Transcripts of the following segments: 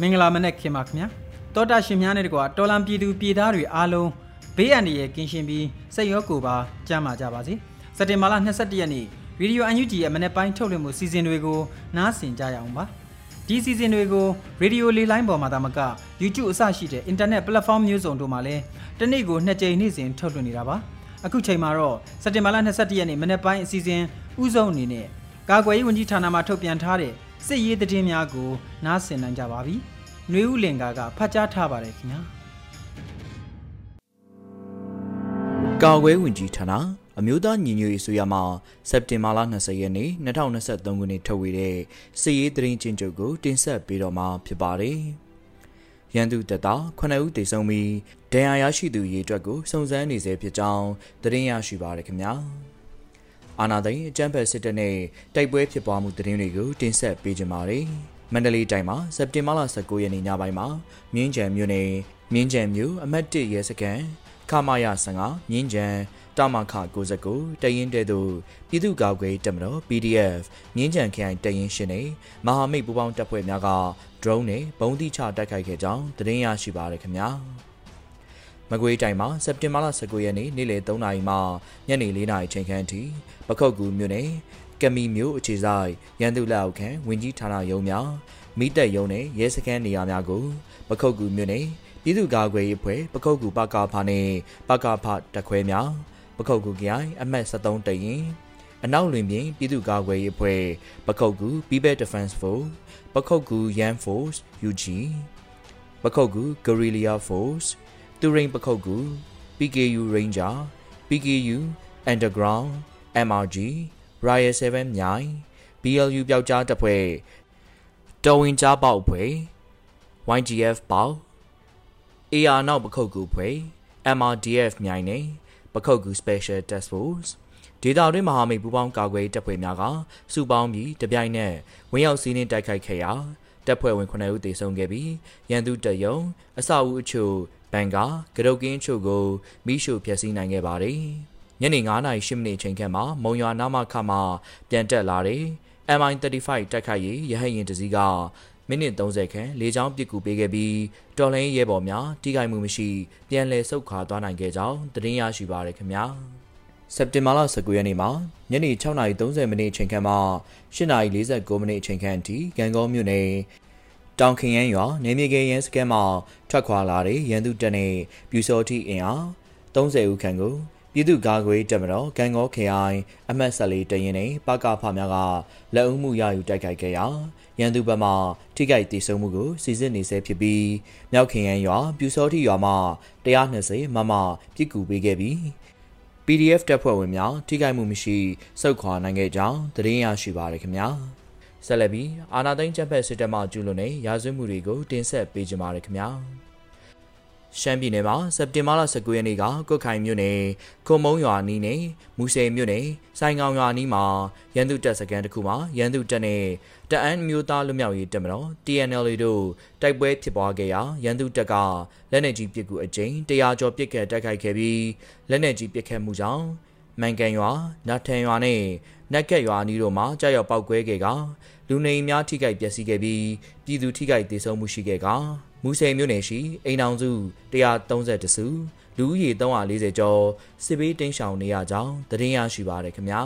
မင်္ဂလာမနက်ခင်ပါခင်ဗျာတောတာရှင်များနဲ့တကွာတော်လံပြည်သူပြည်သားတွေအားလုံးဘေးအန္တရာယ်ကင်းရှင်းပြီးစိတ်ရောကိုယ်ပါကျန်းမာကြပါစေစက်တင်ဘာလ22ရက်နေ့ဗီဒီယိုအန်ယူဂျီရဲ့မနေ့ပိုင်းထုတ်လွှင့်မှုစီစဉ်တွေကိုနားဆင်ကြရအောင်ပါဒီစီစဉ်တွေကိုရေဒီယိုလေးလိုင်းပေါ်မှာသာမက YouTube အစရှိတဲ့ Internet Platform မျိုးစုံတို့မှာလည်းတနေ့ကိုနှစ်ကြိမ်နေ့စဉ်ထုတ်လွှင့်နေတာပါအခုချိန်မှာတော့စက်တင်ဘာလ22ရက်နေ့မနေ့ပိုင်းအစီအစဉ်ဥဆုံးအနေနဲ့ကာကွယ်ရေးဝန်ကြီးဌာနမှထုတ်ပြန်ထားတဲ့ စစ်ရေးသတင်းများကို နားဆင်နိုင်ကြပါပြီ။နှွေဦးလင်ကာကဖတ်ကြားထားပါတယ်ခင်ဗျာ။ကာကွယ်ဝင်ကြီးဌာနအမျိုးသားညီညွတ်ရေးဆိုရမှာစက်တင်ဘာလ20ရက်နေ့2023ခုနှစ်ထုတ်ဝေတဲ့စစ်ရေးသတင်းချင်းချုပ်ကို တင်ဆက်ပေးတော့မှာဖြစ်ပါတယ်။ရန်သူတပ်သား9ဦးတေဆုံးပြီးဒဏ်ရာရရှိသူရေအတွက်ကိုစုံစမ်းနေဆဲဖြစ်ကြောင်းသတင်းရရှိပါရခင်ဗျာ။ အာနာသိန်းအကြမ်းဖက်စစ်တပ်နဲ့တိုက်ပွဲဖြစ်ပွားမှုသတင်းတွေကိုတင်ဆက်ပေးကြပါမယ်။မန္တလေးတိုင်းမှာစက်တင်ဘာလ19ရက်နေ့ညပိုင်းမှာမြင်းကြံမြို့နယ်မြင်းကြံမြို့အမှတ်1ရဲစခန်းခမာယ15မြင်းကြံတာမခ69တရင်တဲတို့ပြည်သူ့ကာကွယ်တပ်မတော် PDF မြင်းကြံခရိုင်တရင်ရှင်နဲ့မဟာမိတ်ပူးပေါင်းတပ်ဖွဲ့များက drone နဲ့ဘုံတိချတိုက်ခိုက်ခဲ့ကြောင်းသတင်းရရှိပါရခင်ဗျာ။ မကွေးတိုင်းမှာစက်တင်ဘာလ19ရက်နေ့နေ့လယ်3နာရီမှညနေ4နာရီချိန်ခန့်အထိပခုတ်ကူမြို့နယ်ကမီမြို့အခြေဆိုင်ရန်သူလက်အောက်ခံဝင်ကြီးဌာနရုံးများမိသက်ရုံးနဲ့ရဲစခန်းနေရာများကိုပခုတ်ကူမြို့နယ်ပြည်သူ့ကာကွယ်ရေးအဖွဲ့ပခုတ်ကူပကဖာနဲ့ပကဖတက်ခွဲများပခုတ်ကူကြိုင်အမှတ်73တရင်အနောက်လွင်ပြင်ပြည်သူ့ကာကွယ်ရေးအဖွဲ့ပခုတ်ကူ People Defense Force ပခုတ်ကူ Yan Force UG ပခုတ်ကူ Guerrilla Force တူရိန်ပခုတ်ကူ PKU Ranger PKU Underground MRG Riot 7မြိုင် BLU ပျောက်ကြားတပ်ဖွဲ့တော်ဝင်ကြားပေါက်ဖွဲ့ YGF ပေါက် AR နောက်ပခုတ်ကူဖွဲ့ MRDF မြိုင်နဲ့ပခုတ်ကူ Special Task Force ဒေသတွင်းမဟာမိတ်ပူးပေါင်းကာကွယ်တပ်ဖွဲ့များကစုပေါင်းပြီးတပြိုင်နက်ဝင်ရောက်စီးနင်းတိုက်ခိုက်ခဲ့ရာတပ်ဖွဲ့ဝင်9ဦးသေဆုံးခဲ့ပြီးရန်သူတပ်ယုံအစအဦးအချို့ ဘန်ကာကရုတ်ကင်းချို့ကိုမိရှုဖျက်ဆီးနိုင်ခဲ့ပါတယ်။ညနေ9:08မိနစ်ချိန်ခန့်မှာမုံရွာနာမခမှာပြန်တက်လာတဲ့ MI35 တိုက်ခိုက်ရေးရဟတ်ယာဉ်တစ်စီးကမိနစ်30ခန့်လေကြောင်းပစ်ကူပေးခဲ့ပြီးတော်လိုင်းရဲဘော်များထိခိုက်မှုမရှိပြန်လည်ဆုတ်ခွာသွားနိုင်ခဲ့ကြောင်းသတင်းရရှိပါရခင်ဗျာ။စက်တင်ဘာလ19ရက်နေ့မှာညနေ6:30မိနစ်အချိန်ခန့်မှ8:49မိနစ်အချိန်ခန့်အထိဂံကောမြို့နယ် တောင်ခင်ရန်ရွာနေမြေကရန်စကဲမှထွက်ခွာလာတဲ့ရန်သူတပ်နဲ့ပြူစောတိအင်အား30ဦးခန့်ကိုပြည်သူ့ကာကွယ်တပ်မတော်ဂန်ကောခရိုင်အမှတ်14တရင်နဲ့ပကဖများကလက်ဦးမှုရယူတိုက်ခိုက်ခဲ့ရာရန်သူဘက်မှထိခိုက်ဒေဆုံးမှုကိုစီစစ်နေဆဲဖြစ်ပြီးမြောက်ခင်ရန်ရွာပြူစောတိရွာမှ120မမပြစ်ကူပေးခဲ့ပြီး PDF တပ်ဖွဲ့ဝင်များထိခိုက်မှုမရှိစုခွာနိုင်ခဲ့ကြောင်းသတင်းရရှိပါရခင်ဗျာ။ ဆက်လက်ပြီးအာနာသိန်းချက်ဖက်စစ်တပ်မှကျူးလွန်တဲ့ရာဇဝတ်မှုတွေကိုတင်ဆက်ပေးကြပါရခင်ဗျာရှမ်းပြည်နယ်မှာစက်တင်ဘာလ19ရက်နေ့ကကုတ်ခိုင်မြို့နယ်ခုံမုံရွာနီးနဲ့မူဆယ်မြို့နယ်စိုင်ကောင်ရွာနီးမှာရန်သူတပ်စခန်းတစ်ခုမှာရန်သူတပ်နဲ့တအန်းမျိုးသားလူမျိုးရေးတပ်မတော် TNL တို့တိုက်ပွဲဖြစ်ပွားခဲ့ရာရန်သူတပ်ကလက်နက်ကြီးပစ်ကူအကြိမ်100ကျော်ပစ်ခတ်တိုက်ခိုက်ခဲ့ပြီးလက်နက်ကြီးပစ်ခတ်မှုကြောင့် မန်ကန်ရွာနတ်ထန်ရွာနဲ့နက်ကက်ရွာနီးတို့မှာကြောက်ရောက်ပောက်ကွဲခဲ့ကလူနေများထိခိုက်ပျက်စီးခဲ့ပြီးပြည်သူထိခိုက်ဒေဆုံးမှုရှိခဲ့ကမူဆယ်မြို့နယ်ရှိအိမ်အောင်စု132စုလူဦးရေ340ကျော်စစ်ဘေးတိမ်းရှောင်နေရကြောင်းသတင်းရရှိပါရခင်ဗျာ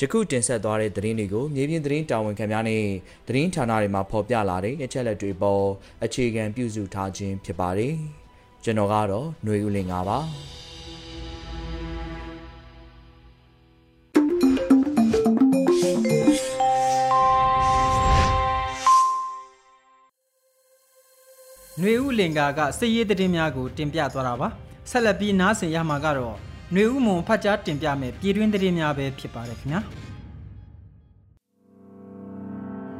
ယခုတင်ဆက်သွားတဲ့သတင်းတွေကိုမြေပြင်သတင်းတာဝန်ခံများနဲ့သတင်းဌာနတွေမှာဖော်ပြလာတဲ့အချက်လက်တွေပေါ်အခြေခံပြုစုထားခြင်းဖြစ်ပါတယ်။ကျွန်တော်ကတော့ຫນွေဦးလင်ပါ ຫນွေဦးလင်္ကာကစစ်ရေးသတင်းများကိုတင်ပြသွားတာပါဆက်လက်ပြီးနားဆင်ရမှာကတော့ຫນွေဦးမွန်ဖတ်ကြားတင်ပြမယ်ပြည်တွင်းသတင်းများပဲဖြစ်ပါတယ်ခင်ဗျာ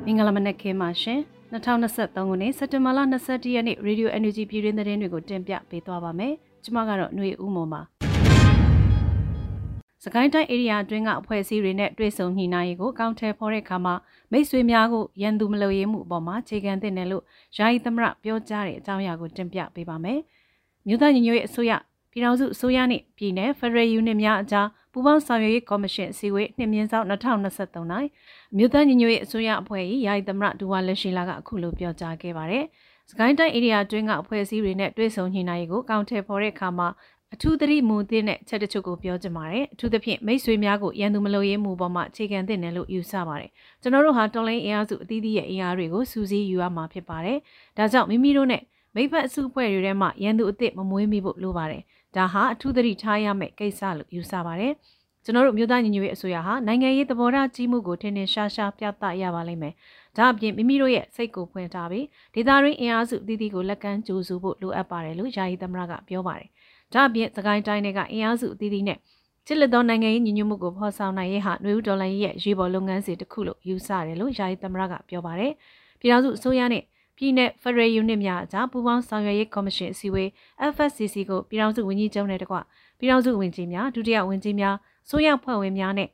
မင်္ဂလာမနက်ခင်းပါရှင်2023ခုနှစ်စက်တင်ဘာလ21ရက်နေ့ Radio Energy ပြည်တွင်းသတင်းတွေကိုတင်ပြပေးသွားပါမယ်ကျွန်မကတော့ຫນွေဦးမွန်ပါ စကိုင်းတိုင်း area အတွင်းကအဖွဲ့အစည်းတွေနဲ့တွေ့ဆုံညှိနှိုင်းရေးကိုကောင်းထဲဖော်တဲ့အခါမှာမိတ်ဆွေများကိုရန်သူမလို့ရေးမှုအပေါ်မှာခြေခံသင့်တယ်လို့ယာယီသမရပြောကြားတဲ့အကြောင်းအရာကိုတင်ပြပေးပါမယ်။မြို့သားညီညွတ်ရေးအစိုးရပြည်ထောင်စုအစိုးရနှင့်ပြည်내 ဖက်ဒရယ်ယူနစ်များအကြားပူးပေါင်းဆောင်ရွက်ရေးကော်မရှင်အစည်းအဝေးနှစ်မြင့်ဆောင်2023နိုင်မြို့သားညီညွတ်ရေးအစိုးရအဖွဲ့၏ယာယီသမရဒူဝါလက်ရှိလာကအခုလိုပြောကြားခဲ့ပါတယ်။စကိုင်းတိုင်းဧရိယာအတွင်းကအဖွဲ့အစည်းတွေနဲ့တွဲဆုံညှိနှိုင်းရေးကိုကောင်းထည်ဖော်တဲ့အခါမှာ အထူးသတိမူသင့်တဲ့ချက်တချို့ကိုပြောချင်ပါတယ်အထူးသဖြင့်မိတ်ဆွေများကိုရန်သူမလို့ရေးမှုပေါ်မှာအခြေခံသင့်တယ်လို့ယူဆပါတယ်ကျွန်တော်တို့ဟာတော်လိုင်းအင်အားစုအသီးသီးရဲ့အင်အားတွေကိုစူးစီးယူရမှာဖြစ်ပါတယ်ဒါကြောင့်မိမိတို့နဲ့မိဘအစုအဖွဲ့တွေထဲမှာရန်သူအစ်စ်မမွေးမိဖို့လိုပါတယ်ဒါဟာအထူးသတိထားရမယ့်ကိစ္စလို့ယူဆပါတယ်ကျွန်တော်တို့မြို့သားညီညွတ်ရေးအစိုးရဟာနိုင်ငံရေးသဘောထားကြီးမှုကိုထင်ထင်ရှားရှားပြသရပါလိမ့်မယ်။ဒါအပြင်မိမိတို့ရဲ့စိတ်ကိုဖွင့်ထားပြီးဒေသရင်းအင်အားစုအသီးသီးကိုလက်ကမ်းကြိုးစုဖို့လိုအပ်ပါတယ်လို့ယာယီသမရကပြောပါတယ်။ ဒါအပြင်သခိုင်းတိုင်းတွေကအင်အားစုအသီးသီးနဲ့ချစ်လက်သောနိုင်ငံရေးညီညွတ်မှုကိုဖော်ဆောင်နိုင်ရေးဟာနှွေဦးဒေါ်လာရဲ့ရေပေါ်လုပ်ငန်းစဉ်တစ်ခုလို့ယူဆတယ်လို့ယာယီသမရကပြောပါတယ်။ပြည်ထောင်စုအစိုးရနဲ့ပြည်내ဖက်ဒရယ်ယူနစ်များအကြားပူးပေါင်းဆောင်ရွက်ရေးကော်မရှင်အစည်းအဝေး FSCC ကိုပြည်ထောင်စုဝန်ကြီးချုပ်နဲ့တကွပြည်ထောင်စုဝန်ကြီးများဒုတိယဝန်ကြီးများဆိုရဖွဲ့ဝင်များနဲ့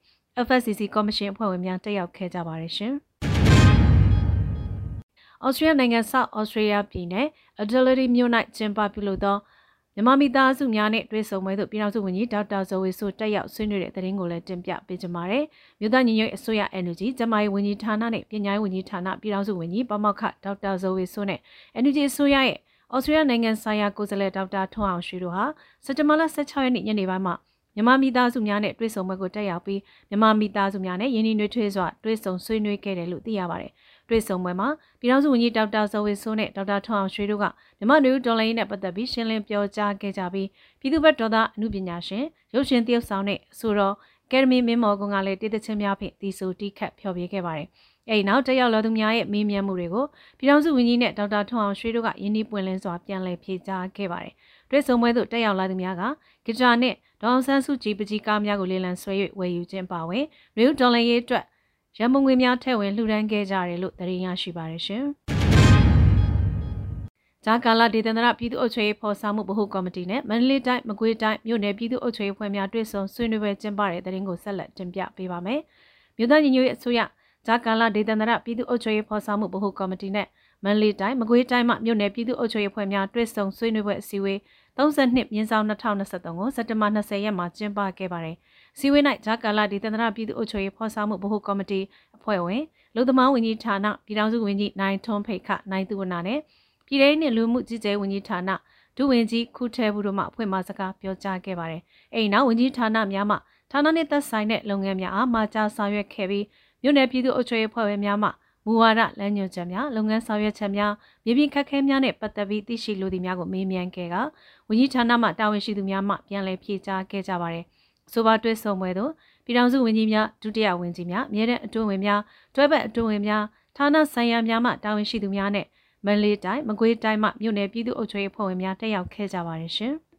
FSCC ကော်မရှင်အဖွဲ့ဝင်များတက်ရောက်ခဲ့ကြပါတယ်ရှင်။ဩစတြေးလျနိုင်ငံဆောက်ဩစတြေးလျပြည်နယ် Adelaide မြို့၌ကျင်းပပြုလုပ်သော မြန်မာမိသားစုများနဲ့တွေ့ဆုံပွဲသို့ပြည်ထောင်စုဝန်ကြီးဒေါက်တာဇော်ဝေဆိုတက်ရောက်ဆွေးနွေးတဲ့သတင်းကိုလည်းတင်ပြပေးကြပါမယ်။မြို့သားညီညွတ်အစိုးရ NUG ကျမရေးဝန်ကြီးဌာနနဲ့ပညာရေးဝန်ကြီးဌာနပြည်ထောင်စုဝန်ကြီးပမောက္ခဒေါက်တာဇော်ဝေဆိုနဲ့ NUG အစိုးရရဲ့ဩစတြေးလျနိုင်ငံဆိုင်ရာကိုယ်စားလှယ်ဒေါက်တာထွန်းအောင်ရွှေတို့ဟာစက်တဘာလ16ရက်နေ့ညနေပိုင်းမှာမြန်မာမိသားစုများနဲ့တွေ့ဆုံပွဲကိုတက်ရောက်ပြီးမြန်မာမိသားစုများနဲ့ယင်းနှွေးထွေးစွာတွေ့ဆုံဆွေးနွေးခဲ့တယ်လို့သိရပါတယ်။ တွေ့ဆုံပွဲမှာပြည်ထောင်စုဝန်ကြီးဒေါက်တာဇော်ဝေဆိုးနဲ့ဒေါက်တာထွန်းအောင်ရွှေတို့ကမြန်မာနယူးဒေါ်လာရင်းနဲ့ပတ်သက်ပြီးရှင်းလင်းပြောကြားခဲ့ကြပြီးပြည်သူ့ဘက်ဒေါ်သားအမှုပညာရှင်ရုပ်ရှင်သရုပ်ဆောင်နဲ့ဆိုတော့ကယ်ဒမီမင်းမော်ကွန်ကလည်းတည်တချင်းများဖြင့်တီဆိုတီးခတ်ဖျော်ဖြေခဲ့ပါတယ်။အဲဒီနောက်တက်ရောက်လာသူများရဲ့မေးမြန်းမှုတွေကိုပြည်ထောင်စုဝန်ကြီးနဲ့ဒေါက်တာထွန်းအောင်ရွှေတို့ကယင်းနှီးပွင့်လင်းစွာပြန်လည်ဖြေကြားခဲ့ပါတယ်။တွေ့ဆုံပွဲသို့တက်ရောက်လာသူများကဂီတာနဲ့ဒေါအောင်ဆန်းစုကြည်ပကြီးကားများကိုလေလံဆွဲ၍ဝယ်ယူခြင်းပါဝင်နယူးဒေါ်လာရေးအတွက် ရန်မုံငွေများထည့်ဝင်လှူဒန်းခဲ့ကြတယ်လို့သတင်းရရှိပါတယ်ရှင်။ဂျာကာလာဒေသန္တရပြည်သူ့အုပ်ချုပ်ရေးဖော်ဆောင်မှုဗဟိုကော်မတီနဲ့မန္တလေးတိုင်းမကွေးတိုင်းမြို့နယ်ပြည်သူ့အုပ်ချုပ်ရေးဖွဲ့များတွေ့ဆုံဆွေးနွေးပွဲကျင်းပတဲ့သတင်းကိုဆက်လက်တင်ပြပေးပါမယ်။မြို့သားညီညွတ်ရေးအစိုးရဂျာကာလာဒေသန္တရပြည်သူ့အုပ်ချုပ်ရေးဖော်ဆောင်မှုဗဟိုကော်မတီနဲ့မန္တလေးတိုင်းမကွေးတိုင်းမှမြို့နယ်ပြည်သူ့အုပ်ချုပ်ရေးဖွဲ့များတွေ့ဆုံဆွေးနွေးပွဲအစည်းအဝေး 32မြင်းဆောင်2023ကိုစက်တင်ဘာ20ရက်မှာကျင်းပခဲ့ပါတယ်။စီဝေး၌ဂျာကာလာဒေသန္တရပြည်သူ့အုပ်ချုပ်ရေးဖော်ဆောင်မှုဗဟိုကော်မတီအဖွဲ့ဝင်လူသမားဝန်ကြီးဌာနပြည်ထောင်စုဝန်ကြီးနိုင်ထွန်းဖိတ်ခနိုင်သူဝနာနဲ့ပြည်ထောင်နှင့်လူမှုကြီးကြဲဝန်ကြီးဌာနဒုဝန်ကြီးခုထဲဘူးတို့မှအဖွဲ့မှစကားပြောကြားခဲ့ပါတယ်။အဲဒီနောက်ဝန်ကြီးဌာနများမှဌာနနှင့်သက်ဆိုင်တဲ့လုပ်ငန်းများအားမှာကြားဆောင်ရွက်ခဲ့ပြီးမြို့နယ်ပြည်သူ့အုပ်ချုပ်ရေးဖွဲ့ဝင်များမှ မူဝါဒလမ်းညွှန်ချက်များလုပ်ငန်းဆောင်ရွက်ချက်များမြေပြင်ခက်ခဲများနဲ့ပတ်သက်ပြီးသိရှိလိုသည့်များကိုမေးမြန်းခဲ့ကဝန်ကြီးဌာနမှတာဝန်ရှိသူများမှပြန်လည်ဖြေကြားခဲ့ကြပါတယ်။ဆိုပါတွဲဆုံပွဲသို့ပြည်ထောင်စုဝန်ကြီးများဒုတိယဝန်ကြီးများအမြဲတမ်းအတွင်းဝင်များတွဲဘက်အတွင်းဝင်များဌာနဆိုင်ရာများမှတာဝန်ရှိသူများနဲ့မန္တလေးတိုင်းမကွေးတိုင်းမှမြို့နယ်ပြည်သူ့အုပ်ချုပ်ရေးဖွဲ့ဝင်များတက်ရောက်ခဲ့ကြပါတယ်ရှင်။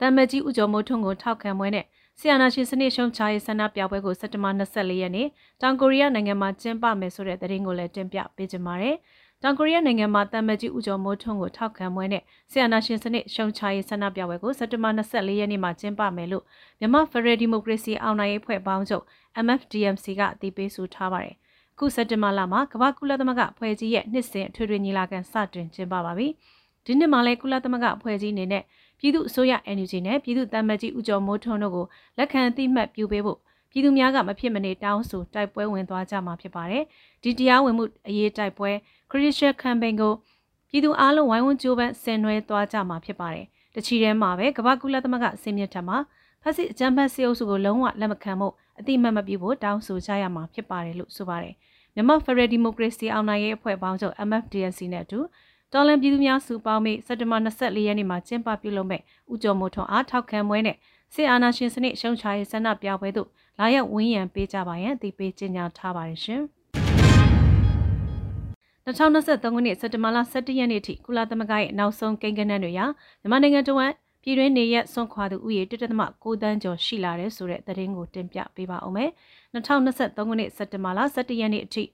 တမ္မကြီးဦးကျော်မိုးထွန်းကိုထောက်ခံပွဲနဲ့ ဆီယနာရှင်စနစ်ရှုံးချရေးဆန္ဒပြပွဲကိုစက်တဘာ24ရက်နေ့တောင်ကိုရီးယားနိုင်ငံမှာကျင်းပမယ်ဆိုတဲ့သတင်းကိုလည်းတင်ပြပေးကြပါမယ်။တောင်ကိုရီးယားနိုင်ငံမှာတမ္မကြီးဦးကျော်မိုးထွန်းကိုထောက်ခံပွဲနဲ့ဆီယနာရှင်စနစ်ရှုံးချရေးဆန္ဒပြပွဲကိုစက်တဘာ24ရက်နေ့မှာကျင်းပမယ်လို့မြန်မာဖက်ဒရယ်ဒီမိုကရေစီအောင်နိုင်ရေးဖွဲ့ပေါင်းချုပ် MFDMC ကအတည်ပြုဆိုထားပါတယ်။ခုစက်တဘာလမှာကမ္ဘာကုလသမဂ္ဂအဖွဲ့ကြီးရဲ့နှစ်စဉ်အထွေထွေညီလာခံစတင်ကျင်းပပါပြီ။ဒီနှစ်မှာလည်းကုလသမဂ္ဂအဖွဲ့ကြီးအနေနဲ့ ပြည်သူ့အစိုးရ NUG နဲ့ပြည်သူ့တမန်ကြီးဦးကျော်မိုးထွန်းတို့ကိုလက်ခံသိမှတ်ပြုပေးဖို့ပြည်သူများကမဖြစ်မနေတောင်းဆိုတိုက်ပွဲဝင်သွားကြမှာဖြစ်ပါတယ်။ဒီတရားဝင်မှုအရေးတိုက်ပွဲ Christian Campaign ကိုပြည်သူအလုံးဝိုင်းဝန်းကြိုးပမ်းဆင်နွှဲသွားကြမှာဖြစ်ပါတယ်။တချီထဲမှာပဲကမ္ဘာကုလသမဂ္ဂစင်မြင့်ထံမှာဖက်စစ်အကြမ်းဖက်စစ်အုပ်စုကိုလုံးဝလက်မခံဖို့အတိမတ်မပြုဖို့တောင်းဆိုကြရမှာဖြစ်ပါတယ်လို့ဆိုပါတယ်မြန်မာဖရယ်ဒီမိုကရေစီအောင်နိုင်ရေးအဖွဲ့ပေါင်းချုပ် MFDC နဲ့အတူ တော်လန်ပြည်သူများစုပေါင်းမိစက်တဘာ24ရက်နေ့မှာကျင်းပပြုလုပ်မဲ့ဥကြုံမိုထွန်အားထောက်ခံပွဲနဲ့စစ်အာဏာရှင်စနစ်ရှုံချရေးဆန္ဒပြပွဲတို့လာရောက်ဝန်းရံပေးကြပါရန်အသိပေးကြေညာထားပါတယ်ရှင်။2023ခုနှစ်စက်တင်ဘာလ17ရက်နေ့ထိကုလသမဂ္ဂရဲ့နောက်ဆုံးကိန်းဂဏန်းတွေအရမြန်မာနိုင်ငံတဝန်းပြည်တွင်းနေရက်ဆွန့်ခွာသူဥယေ1.6တန်းကျော်ရှိလာတယ်ဆိုတဲ့သတင်းကိုတင်ပြပေးပါဦးမယ်။2023ခုနှစ်စက်တင်ဘာလ17ရက်နေ့အထိ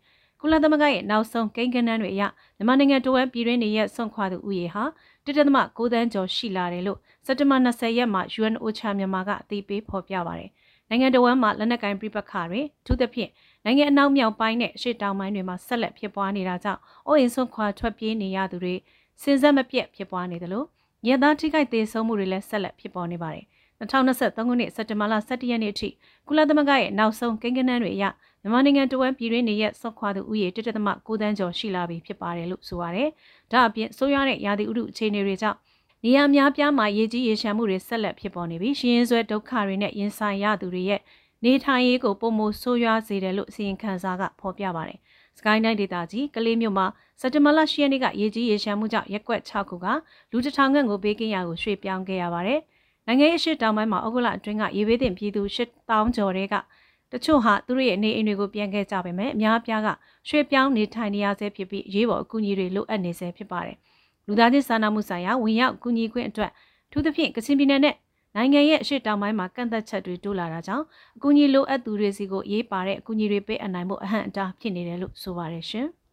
ကုလသမဂ္ဂရဲ့နောက်ဆုံးကိန်းဂဏန်းတွေအရမြန်မာနိုင်ငံတဝန်းပြည်တွင်းနေရက်ဆွန့်ခွာသူဥယေဟာ1.6တန်းကျော်ရှိလာတယ်လို့စက်တင်ဘာ20ရက်မှာ UNOCHA မြန်မာကအသိပေးဖော်ပြပါတယ်။နိုင်ငံတော်ဝန်မှလက်နက်ကိုင်ပြပခါတွေထူးသဖြင့်နိုင်ငံအနောက်မြောက်ပိုင်းနဲ့ရှေ့တောင်ပိုင်းတွေမှာဆက်လက်ဖြစ်ပွားနေတာကြောင့်အိုးအိမ်ဆွန့်ခွာထွက်ပြေးနေရသူတွေစဉ်ဆက်မပြတ်ဖြစ်ပွားနေတယ်လို့ရဲသားထိခိုက်သေးဆုံးမှုတွေလည်းဆက်လက်ဖြစ်ပေါ်နေပါတယ်။2023ခုနှစ်စက်တင်ဘာလ17ရက်နေ့အထိကုလသမဂ္ဂရဲ့နောက်ဆုံးကိန်းဂဏန်းတွေအရ မြန်မာနိုင်ငံတဝန်းပြည်တွင်းနေရက်ဆွတ်ခွာသူဥယေ1.9တန်းကျော်ရှိလာပြီဖြစ်ပါတယ်လို့ဆိုပါတယ်။ဒါအပြင်ဆိုးရွားတဲ့ရာသီဥတုအခြေအနေတွေကြောင့်နေရာများပြားမှာရေကြီးရေရှမ်းမှုတွေဆက်လက်ဖြစ်ပေါ်နေပြီးရှင်းရင်းဆွဲဒုက္ခတွေနဲ့ရင်ဆိုင်ရသူတွေရဲ့နေထိုင်ရေးကိုပုံမိုဆိုးရွားစေတယ်လို့အစီရင်ခံစာကဖော်ပြပါတယ်။ Sky Night ဒေတာကြီးကလေးမြို့မှာစက်တဘာလ10ရက်နေ့ကရေကြီးရေရှမ်းမှုကြောင့်ရက်ကွက်6ခုကလူတစ်ထောင်ခန့်ကိုဘေးကင်းရာကိုရွှေ့ပြောင်းခဲ့ရပါတယ်။နိုင်ငံရေးအရှိတောင်ပိုင်းမှာဩဂုတ်လအတွင်းကရေဘေးတင်ပြည်သူ8000ကျော်တွေက တချို့ဟာသူတို့ရဲ့နေအိမ်တွေကိုပြန်ခဲ့ကြပေမဲ့အများအပြားကရွှေ့ပြောင်းနေထိုင်နေရဆဲဖြစ်ပြီးရေးပေါ်အကူအညီတွေလိုအပ်နေဆဲဖြစ်ပါတယ်။လူသားချင်းစာနာမှုဆိုင်ရာဝင်ရောက်ကူညီခွင့်အတွက်ထူးသဖြင့်ကချင်ပြည်နယ်နဲ့နိုင်ငံရဲ့အရှိတောင်ပိုင်းမှာကန့်သက်ချက်တွေတိုးလာတာကြောင့်အကူအညီလိုအပ်သူတွေစီကိုရေးပါတဲ့အကူအညီတွေပေးအပ်နိုင်ဖို့အဟန့်အတားဖြစ်နေတယ်လို့ဆိုပါတယ်ရှင်။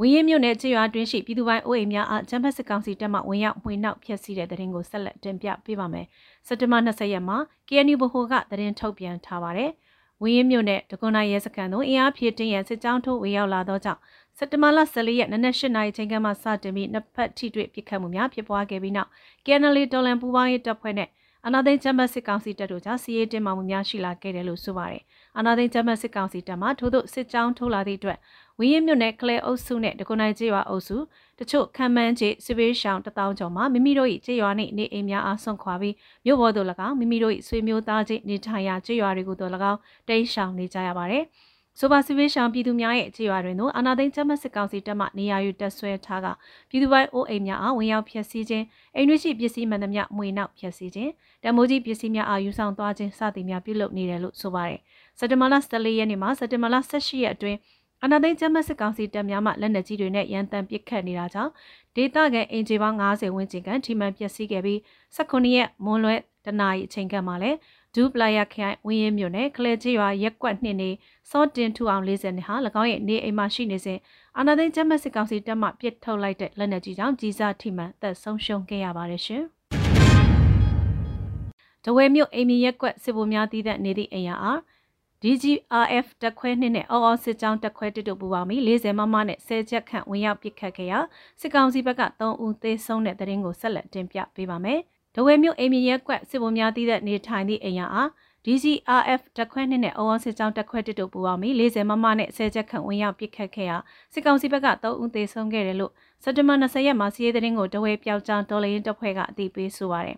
ဝင်းရမြို့နယ်ကြေးရွာတွင်းရှိပြည်သူပိုင်းအိုးအိမ်များအားချမ်းဖက်စစ်ကောင်စီတပ်မှဝင်ရောက်မှွေနှောက်ဖျက်ဆီးတဲ့တဲ့ရင်ကိုဆက်လက်တင်ပြပေးပါမယ်။စက်တင်ဘာ20ရက်မှာ KNU ဗဟိုကသတင်းထုတ်ပြန်ထားပါတယ်။ဝင်းရမြို့နယ်ဒကွန်နိုင်ရဲစခန်းသို့အင်အားဖြည့်တင်းရန်စစ်ကြောင်းထိုးဝင်ရောက်လာသောကြောင့်စက်တဘာလ14ရက်နနက်8နာရီချိန်ကမှစတင်ပြီးနှစ်ဖက်ထိတွေ့ပစ်ခတ်မှုများဖြစ်ပွားခဲ့ပြီးနောက် KNL ဒေါ်လန်ပူပေါင်းရေးတပ်ဖွဲ့နဲ့အနာသိန်းချမ်းမစစ်ကောင်စီတပ်တို့ကြားစီးရေးတင်မှမှုများရှိလာခဲ့တယ်လို့ဆိုပါတယ်။ အနာသိန်းချမ်းမစစ်ကောင်စီတပ်မှထို့သို့စစ်ကြောင်းထိုးလာသည့်အတွက်ဝင်းရမြို့နယ်ကလဲအုပ်စုနဲ့ဒဂုနိုင်ကျေးရွာအုပ်စုတချို့ခံမှန်းချေစစ်ပေးရှောင်းတထောင်ကျော်မှာမိမိတို့၏ကျေးရွာနှင့်နေအိမ်များအားဆွန့်ခွာပြီးမြို့ပေါ်သို့၎င်းမိမိတို့၏ဆွေမျိုးသားချင်းနေထိုင်ရာကျေးရွာတွေကိုတို့၎င်းတိမ်းရှောင်နေကြရပါတယ်။ဆိုပါစီဗေးရှောင်ပြည်သူများရဲ့အခြေရွာတွင်သို့အာနာသိန်းကျမစစ်ကောင်စီတပ်မှနေရာယူတက်ဆွဲထားကပြည်သူပိုင်းအိုးအိမ်များအားဝင်ရောက်ဖျက်ဆီးခြင်းအိမ်တွင်းရှိပစ္စည်းမှန်သမျှမှွေနောက်ဖျက်ဆီးခြင်းတမိုးကြီးပစ္စည်းများအားယူဆောင်သွားခြင်းစသည်များပြုလုပ်နေတယ်လို့ဆိုပါတယ် စက်တမလ14ရက်နေ့မှစက်တမလ18ရက်အတွင်းအနာသိန်းကျမစစ်ကောင်စီတပ်များမှလက်နက်ကြီးတွေနဲ့ရန်တမ်းပစ်ခတ်နေတာကြောင့်ဒေသခံအင်ဂျီပေါင်း90ဝန်းကျင်ကန်ထိမှန်ပျက်စီးခဲ့ပြီး18ရက်မွန်းလွဲတနာရီအချိန်ကမှလည်းဒူပလာယာခိုင်ဝင်းရဲမြို့နယ်ကလဲချရွာရက်ကွက်နှစ်နေစောတင်ထူအောင်40နှစ်ဟာ၎င်းရဲ့နေအိမ်မှာရှိနေစဉ်အာနာသိန်းကျမစစ်ကောင်စီတပ်မှပစ်ထုတ်လိုက်တဲ့လက်နက်ကြီးကြောင့်ကြီးစားထိမှန်သက်ဆုံးရှုံးခဲ့ရပါတယ်ရှင်။တဝဲမြို့အိမ်မီရက်ကွက်စစ်ဗိုလ်များတည်တဲ့နေသည့်အိမ်ယာအား DGRF တက်ခွဲနှစ်နဲ့အော်အော်စစ်ကြောင်းတက်ခွဲတစ်တို့ပူပေါင်းပြီး40မမနဲ့10ချက်ခန့်ဝင်ရောက်ပစ်ခတ်ခဲ့ရာစစ်ကောင်စီဘက်က3ဦးသေဆုံးတဲ့တဲ့ရင်ကိုဆက်လက်တင်ပြပေးပါမယ်။ဒဝဲမြို့အိမ်မြေရက်ကွက်စစ်ဗိုလ်များတည်တဲ့နေထိုင်သည့်အိမ်ယာအား DCRF တက်ခွဲနှစ်နဲ့အော်စစ်ကြောင်းတက်ခွဲတစ်တို့ပူးပေါင်းပြီး40မမနဲ့10ချက်ခန့်ဝင်ရောက်ပစ်ခတ်ခဲ့ရာစစ်ကောင်စီဘက်က3ဦးသေဆုံးခဲ့တယ်လို့စက်တဘာ20ရက်မှာစီးရဲသတင်းကိုတဝဲပြောက်ကြောင်းဒေါ်လာရင်းတပ်ဖွဲ့ကအသိပေးဆိုပါတယ်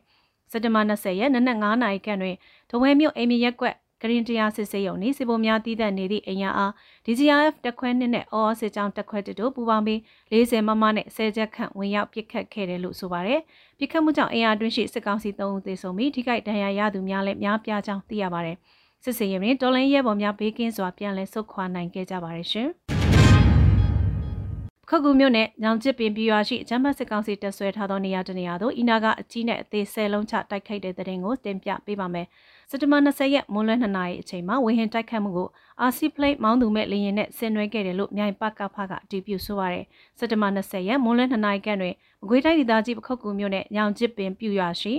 စက်တဘာ20ရက်နနက်9နာရီခန့်တွင်ဒဝဲမြို့အိမ်မြေရက်ကွက် ဂရင်တရားစစ်စေးရုံနှင့်စစ်ဗိုလ်များတည်တဲ့နေသည့်အိမ်ယာအား DGRF တက်ခွဲနှစ်နဲ့ OR စစ်ကြောင်းတက်ခွဲတစ်တို့ပူးပေါင်းပြီး40မမနဲ့10ချက်ခန့်ဝင်ရောက်ပစ်ခတ်ခဲ့တယ်လို့ဆိုပါတယ်။ပစ်ခတ်မှုကြောင့်အင်အားတွင်းရှိစစ်ကောင်စီ3ဦးသေဆုံးပြီးထိခိုက်ဒဏ်ရာရသူများလည်းများပြားကြောင်းသိရပါတယ်။စစ်စေးရင်တွင်တော်လိုင်းရဲဘော်များဘေးကင်းစွာပြန်လည်ဆုတ်ခွာနိုင်ခဲ့ကြပါတယ်ရှင်။ခခုမြို့နယ်ညောင်ကျစ်ပင်ပြရွာရှိအချမ်းဘတ်စစ်ကောင်စီတပ်ဆွဲထားသောနေရာတနေရာသို့အီနာကအကြီးနဲ့အသေးဆယ်လုံးချတိုက်ခိုက်တဲ့တဲ့ရင်ကိုတင်ပြပေးပါမယ်။ စက်တဘာ20ရက်မွန်းလွဲ2နာရီအချိန်မှာဝေဟင်တိုက်ခတ်မှုကို RC Plate မောင်းသူမဲ့လေရင်နဲ့ဆင်နွှဲခဲ့တယ်လို့မြိုင်ပကဖကအတည်ပြုဆိုပါရယ်။စက်တဘာ20ရက်မွန်းလွဲ2နာရီခန့်တွင်မကွေးတိုင်းဒေသကြီးပခုတ်ကူမြို့နယ်ညောင်ကျစ်ပင်ပြရွာရှိ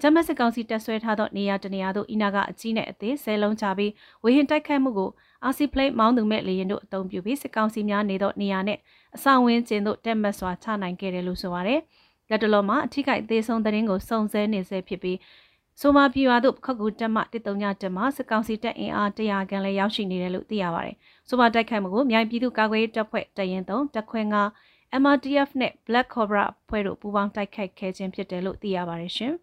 ဂျမတ်စစ်ကောင်စီတပ်ဆွဲထားသောနေရာတနေရာသို့အီနာကအကြီးနဲ့အသေးဆယ်လုံးချပြီးဝေဟင်တိုက်ခိုက်မှုကို RC Plate မောင်းသူမဲ့လေရင်တို့အုံပြုပြီးစစ်ကောင်စီများနေသောနေရာနဲ့အဆောင်ဝင်းကျင်းတို့တက်မတ်စွာချနိုင်ခဲ့တယ်လို့ဆိုပါရယ်။လက်တလုံးမှာအထိကိအသေးဆုံးသတင်းကိုစုံစဲနေဆဲဖြစ်ပြီး ဆိုမာပြည်ရွာသို့ခက်ကူတက်မှ139တက်မှစစ်ကောင်စီတပ်အင်အား100ခန့်လည်းရောက်ရှိနေတယ်လို့သိရပါတယ်။ဆိုမာတိုက်ခိုက်မှုကိုမြိုင်ပြည်သူ့ကာကွယ်ရေးတပ်ဖွဲ့တရင်3တက်ခွဲ9 MRTF နဲ့ Black Cobra ဖွဲ့တို့ပူးပေါင်းတိုက်ခိုက်ခဲ့ခြင်းဖြစ်တယ်လို့သိရပါတယ်ရှင်။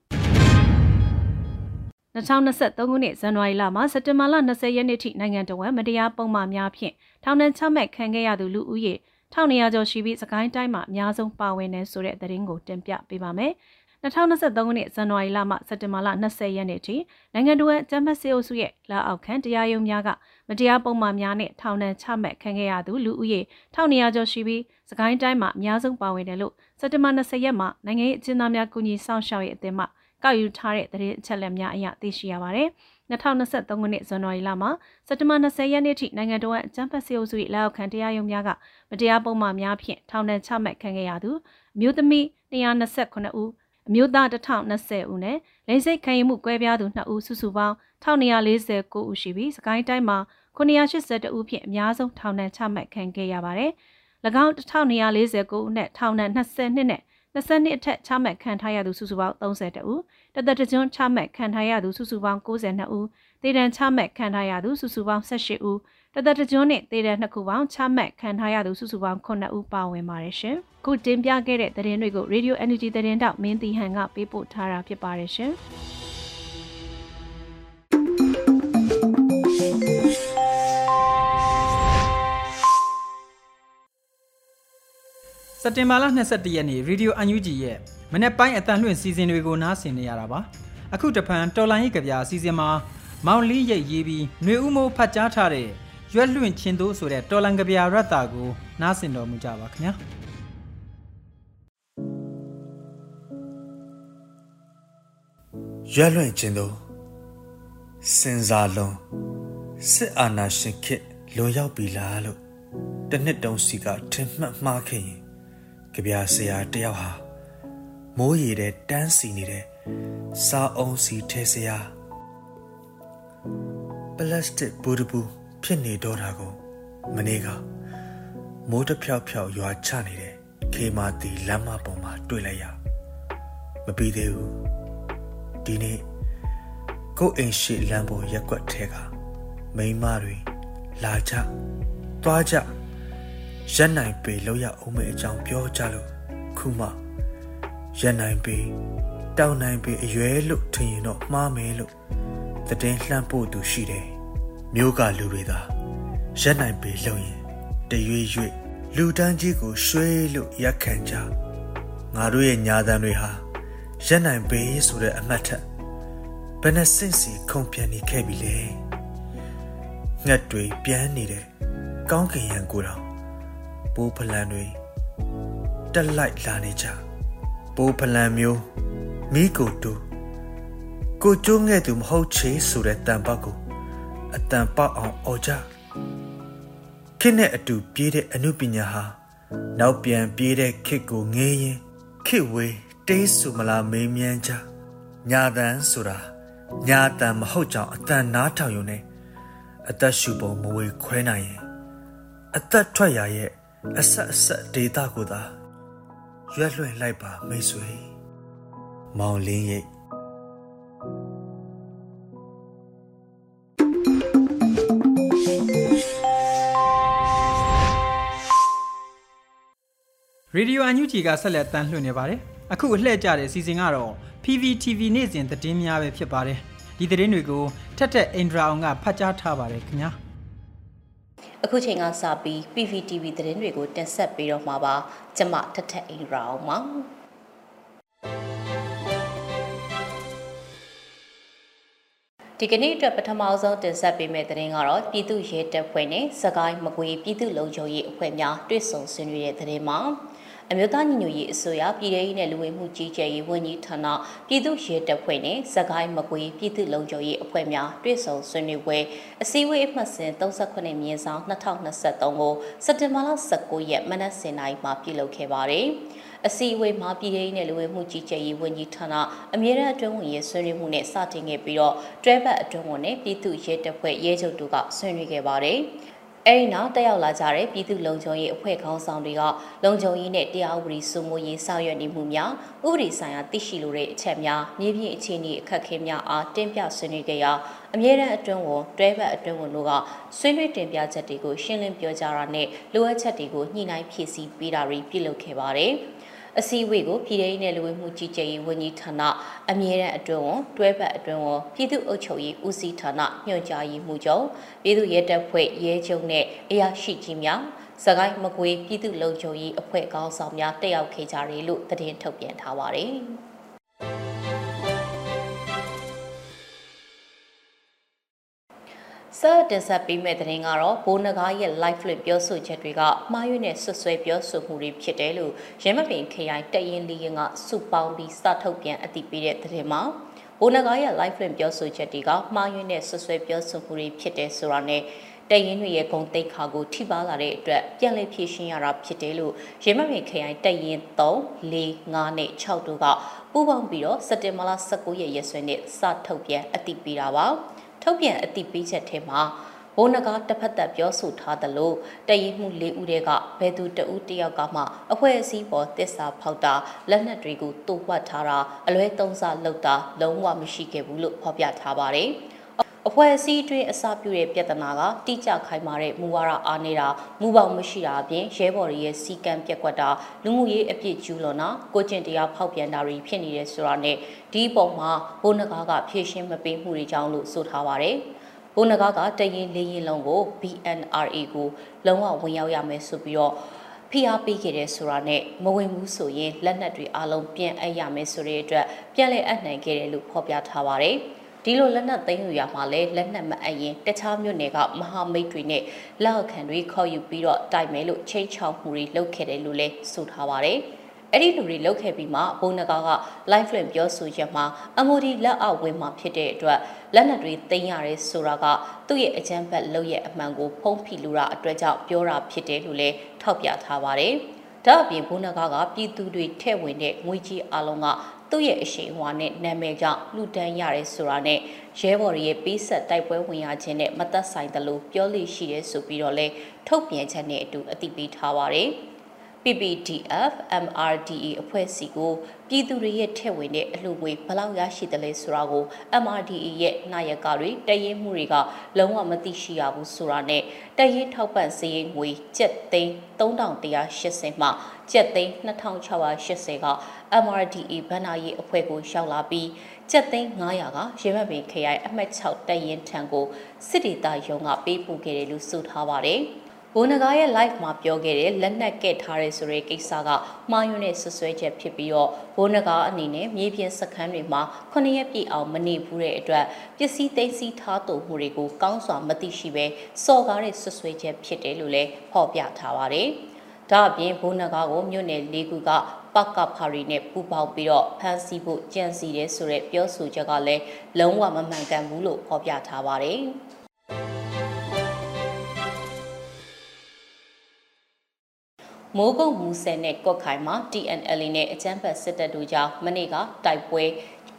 2023ခုနှစ်ဇန်နဝါရီလမှာစက်တင်ဘာလ20ရက်နေ့ထိနိုင်ငံတော်ဝန်မတရားပုံမှန်များဖြင့်ထောင်ဒဏ်ချမှတ်ခံခဲ့ရသူလူဦးရေ1900ကျော်ရှိပြီးစကိုင်းတိုင်းမှာအများဆုံးပါဝင်နေဆိုတဲ့သတင်းကိုတင်ပြပေးပါမယ်။ 2023ခုနှစ်ဇန်နဝါရီလမှစက်တင်ဘာလ20ရက်နေ့ထိနိုင်ငံတော်အကြမ်းဖက်စစ်အုပ်စုရဲ့လက်အောက်ခံတရားရုံးများကမတရားပုံမှန်များနဲ့ထောင်ဒဏ်ချမှတ်ခံခဲ့ရသူလူဦးရေ1900ကျော်ရှိပြီးစကိုင်းတိုင်းမှာအများဆုံးပါဝင်တယ်လို့စက်တင်ဘာ20ရက်မှာနိုင်ငံရေးအကျဉ်းသားများကူညီဆောင်ရှောက်ရေးအသင်းမှကောက်ယူထားတဲ့သတင်းအချက်အလက်များအရသိရှိရပါတယ်။2023ခုနှစ်ဇန်နဝါရီလမှာစက်တင်ဘာ20ရက်နေ့ထိနိုင်ငံတော်အကြမ်းဖက်စစ်အုပ်စု၏လက်အောက်ခံတရားရုံးများကမတရားပုံမှန်များဖြင့်ထောင်ဒဏ်ချမှတ်ခံခဲ့ရသူအမျိုးသမီး229ဦး အမျိုးသား1020ဦးနဲ့လိင်စိတ်ခံယူမှုကွဲပြားသူ2ဦးစုစုပေါင်း1249ဦးရှိပြီးစကိုင်းတိုင်းမှာ982ဦးဖြင့်အများဆုံးထောင်ဒဏ်ချမှတ်ခံခဲ့ရပါတယ်။၎င်း1249ဦးနဲ့ထောင်ဒဏ်20နှစ်နဲ့ 22အထက်ချမှတ်ခံထားရသူစုစုပေါင်း32ဦးတသက်တကြွချမှတ်ခံထားရသူစုစုပေါင်း92ဦးဒေတံချမှတ်ခံထားရသူစုစုပေါင်း18ဦးတသက်တကြွနဲ့ဒေတံနှစ်ခုပေါင်းချမှတ်ခံထားရသူစုစုပေါင်း9ဦးပါဝင်ပါတယ်ရှင်။ခုတင်ပြခဲ့တဲ့သတင်းတွေကို Radio Energy သတင်းတောက်မင်းတီဟန်ကပေးပို့ထားတာဖြစ်ပါတယ်ရှင်။ က်တင်ဘာလ22ရက်နေ့ Radio UNG ရဲ့မနေ့ပိုင်းအတန်လွှင့်စီစဉ်တွေကိုနားဆင်နေရတာပါအခုတဖန်တော်လိုင်းရေးကြပြအစီအစဉ်မှာမောင်လင်းရိပ်ရေးပြီးຫນွေဦးမိုးဖတ်ကြားထားတဲ့ရွက်လွင့်ချင်းတို့ဆိုတဲ့တော်လန်ကြပြရတ္တာကိုနားဆင်တော်မူကြပါခင်ဗျာရွက်လွင့်ခြင်းတို့စင်စားလုံးစစ်အာဏာရှင်ခေတ်လွန်ရောက်ပြီလားလို့တနှစ်တုံးစီကထင်မှတ်မှားခဲ့ရင် ကြပြဆရာတယောက်ဟာမိုးရီတဲ့တန်းစီနေတဲ့စားအောင်စီထဲဆရာပလတ်စတစ်ဘူဒဘူဖြစ်နေတော့တာကိုမနေ့ကမိုးတစ်ဖြောက်ဖြောက်ရွာချနေတဲ့ခေမာတီလမ်းမပေါ်မှာတွေ့လိုက်ရမပြီးသေးဘူးဒီနေ့ကိုယ်အိမ်ရှိလမ်းပေါ်ရက်ွက်ထဲကမိန်းမတွေလာကြသွားကြ ရက်နိုင်ပေလောက်ရအောင်မဲ့အကြောင်းပြောကြလို့ခုမှရက်နိုင်ပေတောင်းနိုင်ပေအရွယ်လို့ထင်ရင်တော့မှားမယ်လို့တည်င်းလှမ်းပို့သူရှိတယ်မျိုးကလူတွေသာရက်နိုင်ပေလုံရင်တရွေ့ရွေ့လူတန်းကြီးကိုရွှေလို့ရက်ခံကြငါတို့ရဲ့ညာတန်းတွေဟာရက်နိုင်ပေဆိုတဲ့အမှတ်ထက်ဘယ်နဲ့စင့်စီခုန်ပြန်နေခဲ့ပြီလဲငှက်တွေပြန်နေတဲ့ကောင်းကင်ရန်ကိုတော့ ပိုးဖလန်တွေတက်လိုက်လာနေကြပိုးဖလန်မျိုးမိကိုတူကိုကျိုးငဲ့သူမဟုတ်ချေဆိုတဲ့တန်ပတ်ကိုအတန်ပေါက်အောင်អော်ကြခစ်နဲ့အတူပြေးတဲ့အမှုပညာဟာနောက်ပြန်ပြေးတဲ့ခစ်ကိုငေးရင်ခစ်ဝေးတေးဆူမလားမေးမြန်းကြညာတန်ဆိုတာညာတန်မဟုတ်ကြောင်အတန်နားထောင်ရုံနဲ့အသက်ရှူပုံမဝေခွဲနိုင်ရင်အသက်ထွက်ရရဲ့ အဆက်အဆက်ဒေတာကိုသာရွက်လွှင့်လိုက်ပါမိတ်ဆွေမောင်လင်းရိပ်ရေဒီယိုအန်ယူဂျီကဆက်လက်တမ်းလွှင့်နေပါတယ်အခုအလှည့်ကြတဲ့အစီအစဉ်ကတော့ PVTV နေ့စဉ်သတင်းများပဲဖြစ်ပါတယ်ဒီသတင်းတွေကိုထက်ထက်အင်ဒရာအောင်ကဖတ်ကြားထားပါတယ်ခင်ဗျာ အခုချိန်ကစပြီး PVTV သတင်းတွေကိုတင်ဆက်ပေးတော့မှာပါကျမထက်ထက်အင်ဒရာအောင်ပါဒီကနေ့အတွက်ပထမဆုံးတင်ဆက်ပေးမယ့်သတင်းကတော့ပြည်သူ့ရဲတပ်ဖွဲ့နဲ့စကိုင်းမကွေပြည်သူ့လုံခြုံရေးအဖွဲ့များတွေ့ဆုံဆွေးနွေးတဲ့သတင်းမှာ အမျိုးသားညီညွတ်ရေးအစိုးရပြည်ထောင်စုနဲ့လူဝင်မှုကြီးကြပ်ရေးဝန်ကြီးဌာနပြည်သူ့ရဲတပ်ဖွဲ့နဲ့စကိုင်းမကွေပြည်သူ့လုံခြုံရေးအဖွဲ့များတွဲဆုံဆွေးနွေးပွဲအစည်းအဝေးအမှတ်စဉ်38မြင်းဆောင်2023ကိုစက်တင်ဘာလ19ရက်မနက်7:00နာရီမှာပြုလုပ်ခဲ့ပါတယ်။အစည်းအဝေးမှာပြည်ထောင်စုနဲ့လူဝင်မှုကြီးကြပ်ရေးဝန်ကြီးဌာနအမြဲတမ်းအတွင်းဝင်ရေးဆွေးနွေးမှုနဲ့စတင်ခဲ့ပြီးတော့တွဲဘက်အတွင်းဝင်နဲ့ပြည်သူ့ရဲတပ်ဖွဲ့ရဲချုပ်တို့ကဆွေးနွေးခဲ့ပါတယ်။ အဲဒီနောက်တက်ရောက်လာကြတဲ့ပြည်သူ့လုံခြုံရေးအဖွဲ့ခေါင်းဆောင်တွေကလုံခြုံရေးနဲ့တရားဥပဒေစိုးမိုးရေးဆောင်ရွက်နေမှုများဥပဒေဆိုင်ရာသိရှိလိုတဲ့အချက်များမြေပြင်အခြေအနေအခက်အခဲများအားတင်ပြဆွေးနွေးကြရာအမြဲတမ်းအတွင်းဝန်တွဲဘက်အတွင်းဝန်တို့ကဆွေးနွေးတင်ပြချက်တွေကိုရှင်းလင်းပြောကြားတာနဲ့လိုအပ်ချက်တွေကိုညှိနှိုင်းဖြည့်ဆည်းပေးတာတွေပြုလုပ်ခဲ့ပါတယ်။ အအစည်းအဝေးကိုပြည်ထောင်စုလူဝင်မှုကြီးကြပ်ရေးဝန်ကြီးဌာနအမြဲတမ်းအတွင်းဝန်တွဲဖက်အတွင်းဝန်ပြည်သူ့အုပ်ချုပ်ရေးဦးစီးဌာနညွှန်ကြားရေးမှူးချုပ်ပြည်သူ့ရဲတပ်ဖွဲ့ရဲချုပ်နဲ့အရာရှိကြီးများစကိုင်းမကွေးပြည်သူ့လုံခြုံရေးအဖွဲ့ခေါင်းဆောင်များတက်ရောက်ခဲ့ကြတယ်လို့သတင်းထုတ်ပြန်ထားပါတယ်။ ဆာတင်ဆက်ပေးမဲ့တဲ့ရင်ကတော့ဘိုးနဂါရဲ့ live လွှင့်ပြောဆိုချက်တွေကမှားယွင်းတဲ့ဆွဆွဲပြောဆိုမှုတွေဖြစ်တယ်လို့ရမပင်ခရိုင်တရင်လီရင်ကစုပေါင်းပြီးစထုတ်ပြန်အသိပေးတဲ့တဲ့မှာဘိုးနဂါရဲ့ live လွှင့်ပြောဆိုချက်တွေကမှားယွင်းတဲ့ဆွဆွဲပြောဆိုမှုတွေဖြစ်တယ်ဆိုတာနဲ့တရင်တွေရဲ့ဂုံတိတ်ခါကိုထိပါလာတဲ့အတွက်ပြန်လည်ဖြည့်ရှင်းရတာဖြစ်တယ်လို့ရမပင်ခရိုင်တရင်3 4 5နဲ့6တို့ကပူးပေါင်းပြီးတော့စက်တင်ဘာလ19ရက်ရက်စွဲနဲ့စထုတ်ပြန်အသိပေးတာပါ။ ထုတ်ပြန်အသိပေးချက်ထဲမှာဘိုးနဂါတစ်ဖက်သက်ပြောဆိုထားသလိုတည်ရမှု၄ဦးတဲကဘယ်သူတဦးတယောက်ကမှအဖွဲ့အစည်းပေါ်တစ္ဆာဖောက်တာလက်နက်တွေကိုတူဝတ်ထားတာအလွဲသုံးစားလုပ်တာလုံးဝမရှိခဲ့ဘူးလို့ဖော်ပြထားပါတယ် အဖွဲ့အစည်းအတွင်းအစပြုတဲ့ပြဿနာကတိကျခိုင်မာတဲ့မူဝါဒအားနေတာမူပေါင်းမရှိတာအပြင်ရဲဘော်တွေရဲ့စီကံပြက်ကွက်တာလူမှုရေးအပြစ်ကျူးလွန်တာကိုကျင့်တရားဖောက်ပြန်တာတွေဖြစ်နေတယ်ဆိုတာနဲ့ဒီပုံမှာဘိုးနဂါကဖြည့်ရှင်းမပေးမှုတွေကြောင့်လို့ဆိုထားပါတယ်။ဘိုးနဂါကတရင်လေးရင်လုံးကို BNRA ကိုလုံးဝဝင်ရောက်ရမယ်ဆိုပြီးတော့ဖိအားပေးခဲ့တဲ့ဆိုတာနဲ့မဝင်ဘူးဆိုရင်လက်နက်တွေအလုံးပြန်အပ်ရမယ်ဆိုတဲ့အတွက်ပြန်လည်အပ်နိုင်ခဲ့တယ်လို့ဖော်ပြထားပါတယ်။ ဒီလိုလက်နက်သိမ်းယူရမှာလဲလက်နက်မအပ်ရင်တခြားမြို့နယ်ကမဟာမိတ်တွေနဲ့လက်အခန့်တွေခေါ်ယူပြီးတော့တိုက်မယ်လို့ချိန်ချောက်မှုတွေလုပ်ခဲ့တယ်လို့လဲဆိုထားပါတယ်အဲ့ဒီလူတွေလောက်ခဲ့ပြီးမှဘုံနဂါက live link ပြောဆိုချက်မှာ MOD လက်အောက်ဝင်မှာဖြစ်တဲ့အတွက်လက်နက်တွေသိမ်းရတယ်ဆိုတာကသူ့ရဲ့အကြမ်းဖက်လုပ်ရဲ့အမှန်ကိုဖုံးဖိလူတာအတွက်ကြောင့်ပြောတာဖြစ်တယ်လို့လည်းထောက်ပြထားပါတယ်။ဒါအပြင်ဘုံနဂါကပြည်သူတွေထဲ့ဝင်တဲ့ငွေကြီးအလုံးက သူ့ရဲ့အရှိန်အဝါနဲ့နာမည်ကြောင့်လူတန်းရတယ်ဆိုတာနဲ့ရဲဘော်ရဲ့ပေးဆက်တိုက်ပွဲဝင်ရခြင်းနဲ့မသက်ဆိုင်သလိုပြောလို့ရှိရဲဆိုပြီးတော့လဲထုတ်ပြန်ချက်နဲ့အတူအသိပေးထားပါတယ်။ PPDF MRDA အဖွဲ့စီကိုပြည်သူတွေရဲ့ထည့်ဝင်တဲ့အလှူငွေဘလောက်ရရှိတယ်လဲဆိုတာကို MRDA ရဲ့နာယကတွေတရင်မှုတွေကလုံးဝမသိရှိရဘူးဆိုတာနဲ့တရင်ထောက်ပံ့စည်းငွေကျပ်သိန်း3180မှကျပ်သိန်း2680က MRDA ဘဏ္ဍာရေးအဖွဲ့ကိုရောက်လာပြီးကျပ်သိန်း900ကရေမပင်ခရိုင်အမှတ်6တရင်ထံကိုစစ်ဒေသရုံးကပေးပို့ခဲ့တယ်လို့ဆိုထားပါတယ်။ ဘိုနဂါရဲ့ live မှာပြောခဲ့တဲ့လက်နက်ကဲ့ထားရဲဆိုတဲ့ကိစ္စကမှားယွင်းတဲ့ဆွဆွဲချက်ဖြစ်ပြီးတော့ဘိုနဂါအနေနဲ့မြေပြင်စခန်းတွေမှာခုနှစ်ရက်ပြည့်အောင်မနေဘူးတဲ့အတွက်ပစ္စည်းသိမ်းဆည်းထားတူမှုတွေကိုကောင်းစွာမသိရှိပဲစော်ကားတဲ့ဆွဆွဲချက်ဖြစ်တယ်လို့လည်းဖော်ပြထားပါတယ်။ဒါအပြင်ဘိုနဂါကိုမြို့နယ်၄ခုကပကဖာရီနဲ့ပူပေါင်းပြီးတော့ဖမ်းဆီးဖို့ကြံစီတယ်ဆိုတဲ့ပြောဆိုချက်ကလည်းလုံးဝမမှန်ကန်ဘူးလို့ဖော်ပြထားပါတယ်။ မိုးကုတ်မူဆယ်နဲ့ကော့ခိုင်မှာ TNL နဲ့အကြမ်းဖက်စစ်တပ်တို့ကြားမနေ့ကတိုက်ပွဲ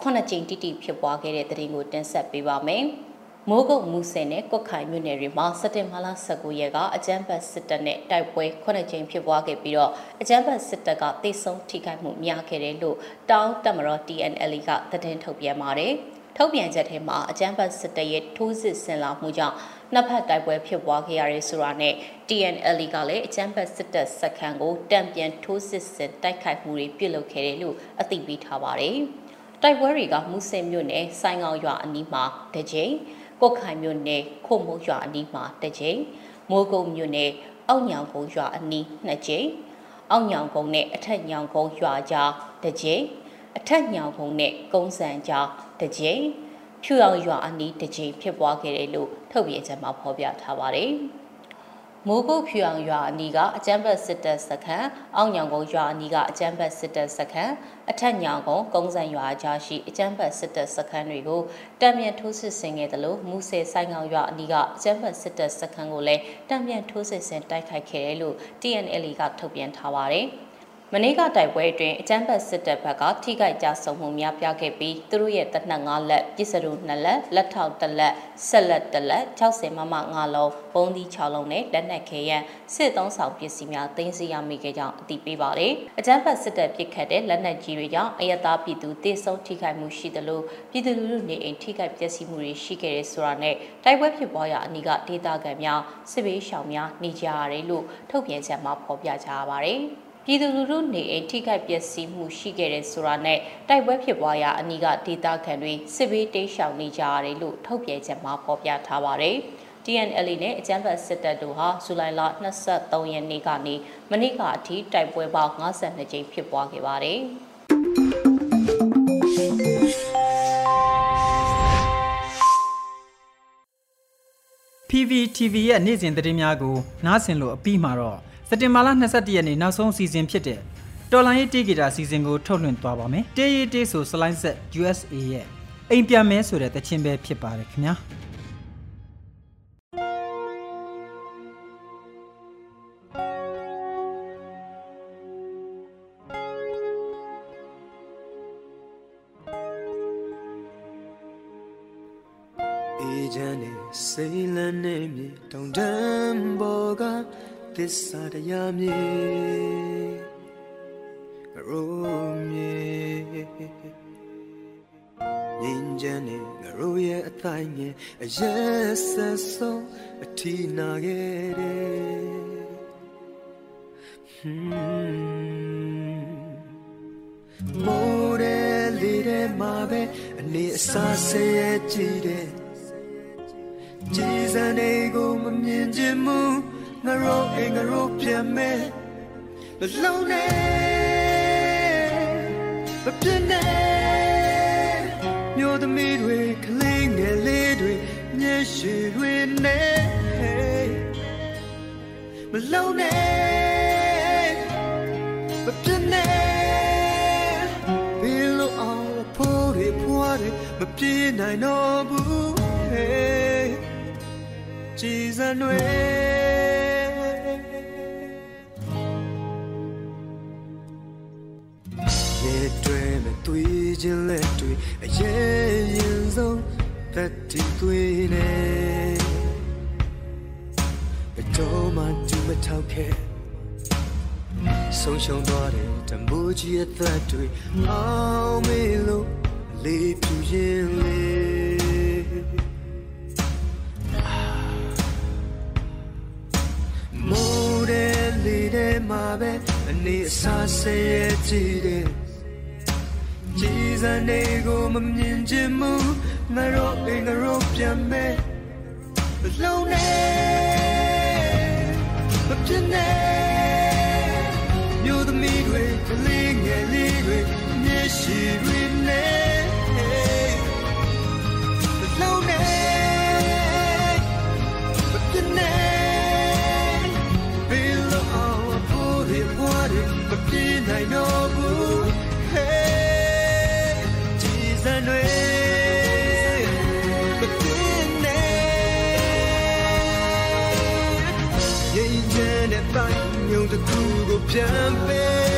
ခုနှစ်ကြိမ်တိတိဖြစ်ပွားခဲ့တဲ့တဲ့တင်ကိုတင်ဆက်ပေးပါမယ်။မိုးကုတ်မူဆယ်နဲ့ကော့ခိုင်မြို့နယ်တွေမှာစက်တင်ဘာလ19ရက်ကအကြမ်းဖက်စစ်တပ်နဲ့တိုက်ပွဲခုနှစ်ကြိမ်ဖြစ်ပွားခဲ့ပြီးတော့အကြမ်းဖက်စစ်တပ်ကတိတ်ဆုံးထိခိုက်မှုများခဲ့တယ်လို့တောင်းတမတော် TNL ကသတင်းထုတ်ပြန်ပါတယ်။ထုတ်ပြန်ချက်ထဲမှာအကြမ်းဖက်စစ်တပ်ရဲ့ထိုးစစ်ဆင်လာမှုကြောင့် နှစ်ဖက်တိုက်ပွဲဖြစ်ပွားခဲ့ရတဲ့ဆိုတာနဲ့ TNL ကလည်းအကြမ်းဖက်စစ်တပ်စခန်းကိုတံပြန်ထိုးစစ်ဆင်တိုက်ခိုက်မှုတွေပြုလုပ်ခဲ့တယ်လို့အသိပေးထားပါတယ်။တိုက်ပွဲတွေကမူဆင်မြို့နယ်စိုင်းကောင်ရွာအနီးမှာတစ်ကြိမ်ကိုခိုင်မြို့နယ်ခိုမိုးရွာအနီးမှာတစ်ကြိမ်မိုးကုတ်မြို့နယ်အောက်ညောင်ကုန်းရွာအနီးနှစ်ကြိမ်အောက်ညောင်ကုန်းနဲ့အထက်ညောင်ကုန်းရွာကြားတစ်ကြိမ်အထက်ညောင်ကုန်းနဲ့ကုန်းစံကြားတစ်ကြိမ် ဖြူအောင်ရွာအနီးတစ်ကြိမ်ဖြစ်ပွားခဲ့တယ်လို့ထုတ်ပြန်ချက်မှာဖော်ပြထားပါတယ်။မိုးကုတ်ဖြူအောင်ရွာအနီးကအကျန်းဘတ်စစ်တပ်စခန်းအောက်ညောင်ကုန်းရွာအနီးကအကျန်းဘတ်စစ်တပ်စခန်းအထက်ညောင်ကုန်းကုန်းစံရွာကြားရှိအကျန်းဘတ်စစ်တပ်စခန်းတွေကိုတံမြန်ထိုးစစ်ဆင်ခဲ့တယ်လို့မူဆယ်ဆိုင်ကောင်ရွာအနီးကအကျန်းဘတ်စစ်တပ်စခန်းကိုလည်းတံမြန်ထိုးစစ်ဆင်တိုက်ခိုက်ခဲ့တယ်လို့ TNL ကထုတ်ပြန်ထားပါတယ်။ မနေ့ကတိုက်ပွဲအတွင်းအကြမ်းဖက်စစ်တပ်ဘက်ကထိခိုက်ကြဆုံးမှုများပြခဲ့ပြီးသူတို့ရဲ့တပ်နှက်၅လက်ပစ္စရု2လက်လက်ထောက်1လက်ဆက်လက်1လက်60မမ5လုံးပုံးသီး6လုံးနဲ့လက်နက်ခဲယံစစ်သုံးဆောင်ပစ္စည်းများသိမ်းဆည်းရမိခဲ့ကြောင်းအသိပေးပါတယ်။အကြမ်းဖက်စစ်တပ်ပစ်ခတ်တဲ့လက်နက်ကြီးတွေကြောင့်အယက်သားပြည်သူတေဆုံးထိခိုက်မှုရှိသလိုပြည်သူလူထုနေအိမ်ထိခိုက်ပျက်စီးမှုတွေရှိခဲ့တဲ့ဆိုတာနဲ့တိုက်ပွဲဖြစ်ပွားရာအနီးကဒေသခံများစစ်ဘေးရှောင်များနေကြရတယ်လို့ထုတ်ပြန်ချက်မှာဖော်ပြကြရပါတယ်။ ပြည်သူလူထုနေအိမ်ထိခိုက်ပျက်စီးမှုရှိခဲ့တဲ့ဆိုတာနဲ့တိုက်ပွဲဖြစ်ပွားရာအနီးကဒေသခံတွေစစ်ဘေးတိမ်းရှောင်နေကြရတယ်လို့ထုတ်ပြန်ချက်မှာဖော်ပြထားပါတယ်။ TNL နဲ့အကြမ်းဖက်စစ်တပ်တို့ဟာဇူလိုင်လ23ရက်နေ့ကနေမနေ့ကအထိတိုက်ပွဲပေါင်း52ကြိမ်ဖြစ်ပွားခဲ့ပါတယ်။ PVTV ရဲ့နေ့စဉ်သတင်းများကိုနားဆင်လို့အပြီးမှာတော့ စက်တင်ဘာလ22ရက်နေ့နောက်ဆုံးစီစဉ်ဖြစ်တဲ့တော်လိုင်းရေးတေးဂီတာစီစဉ်ကိုထုတ်လွှင့်သွားပါမယ်။တေးရေးတေးဆိုစလိုင်းဆက် USA ရဲ့အိမ်ပြန်မဲဆိုတဲ့တခြင်းပဲဖြစ်ပါတယ်ခင်ဗျာ။ စ္စာတရားမြေရိုးမြေငင်းချမ်းနဲ့ငရိုးရဲ့အတိုင်းငယ်အရက်ဆက်ဆုံးအထီနာခဲ့တယ်မိုးတဲ့လေးတဲ့မှာပဲအနေအစားဆဲရဲ့ကြည့်တဲ့ကြည်စံနေကိုမမြင်ချင်မှု ငါရောအိမ်ငါရောပြန်မဲ့မလုံးနဲ့မပြင်းနဲ့မျိုးသမီးတွေကလေးငယ်လေးတွေမျက်ရှိတွေနဲ့မလုံးနဲ့မပြင်းနဲ့ဘယ်လိုအောင်ဖို့တွေဖွားတွေမပြေးနိုင်တော့ဘူးကြည်စံတွေ ခြင်းလက်တွေအရေးရင်ဆုံးသက်တည်တွေ့နေဘယ်တော့မှသူမထောက်ခဲ့ဆုံးရှုံးသွားတဲ့တမိုးကြီးအသက်တွေအောင်မေလို့လေးပြူရင်လေးမှာပဲအနေအစားဆဲရဲ့ကြည့်တယ်ကြည် စံနေကိုမမြင်ချင်မှုငါတို့အိမ်ငါတို့ပြန်မဲ့လုံးနေမပြင်းနဲ့မြို့သမီးတွေကလေးငယ်လေးတွေမျက်ရှိတွေနဲ့ တိုင်းမြုံတစ်ခုကိုပြန်ပေး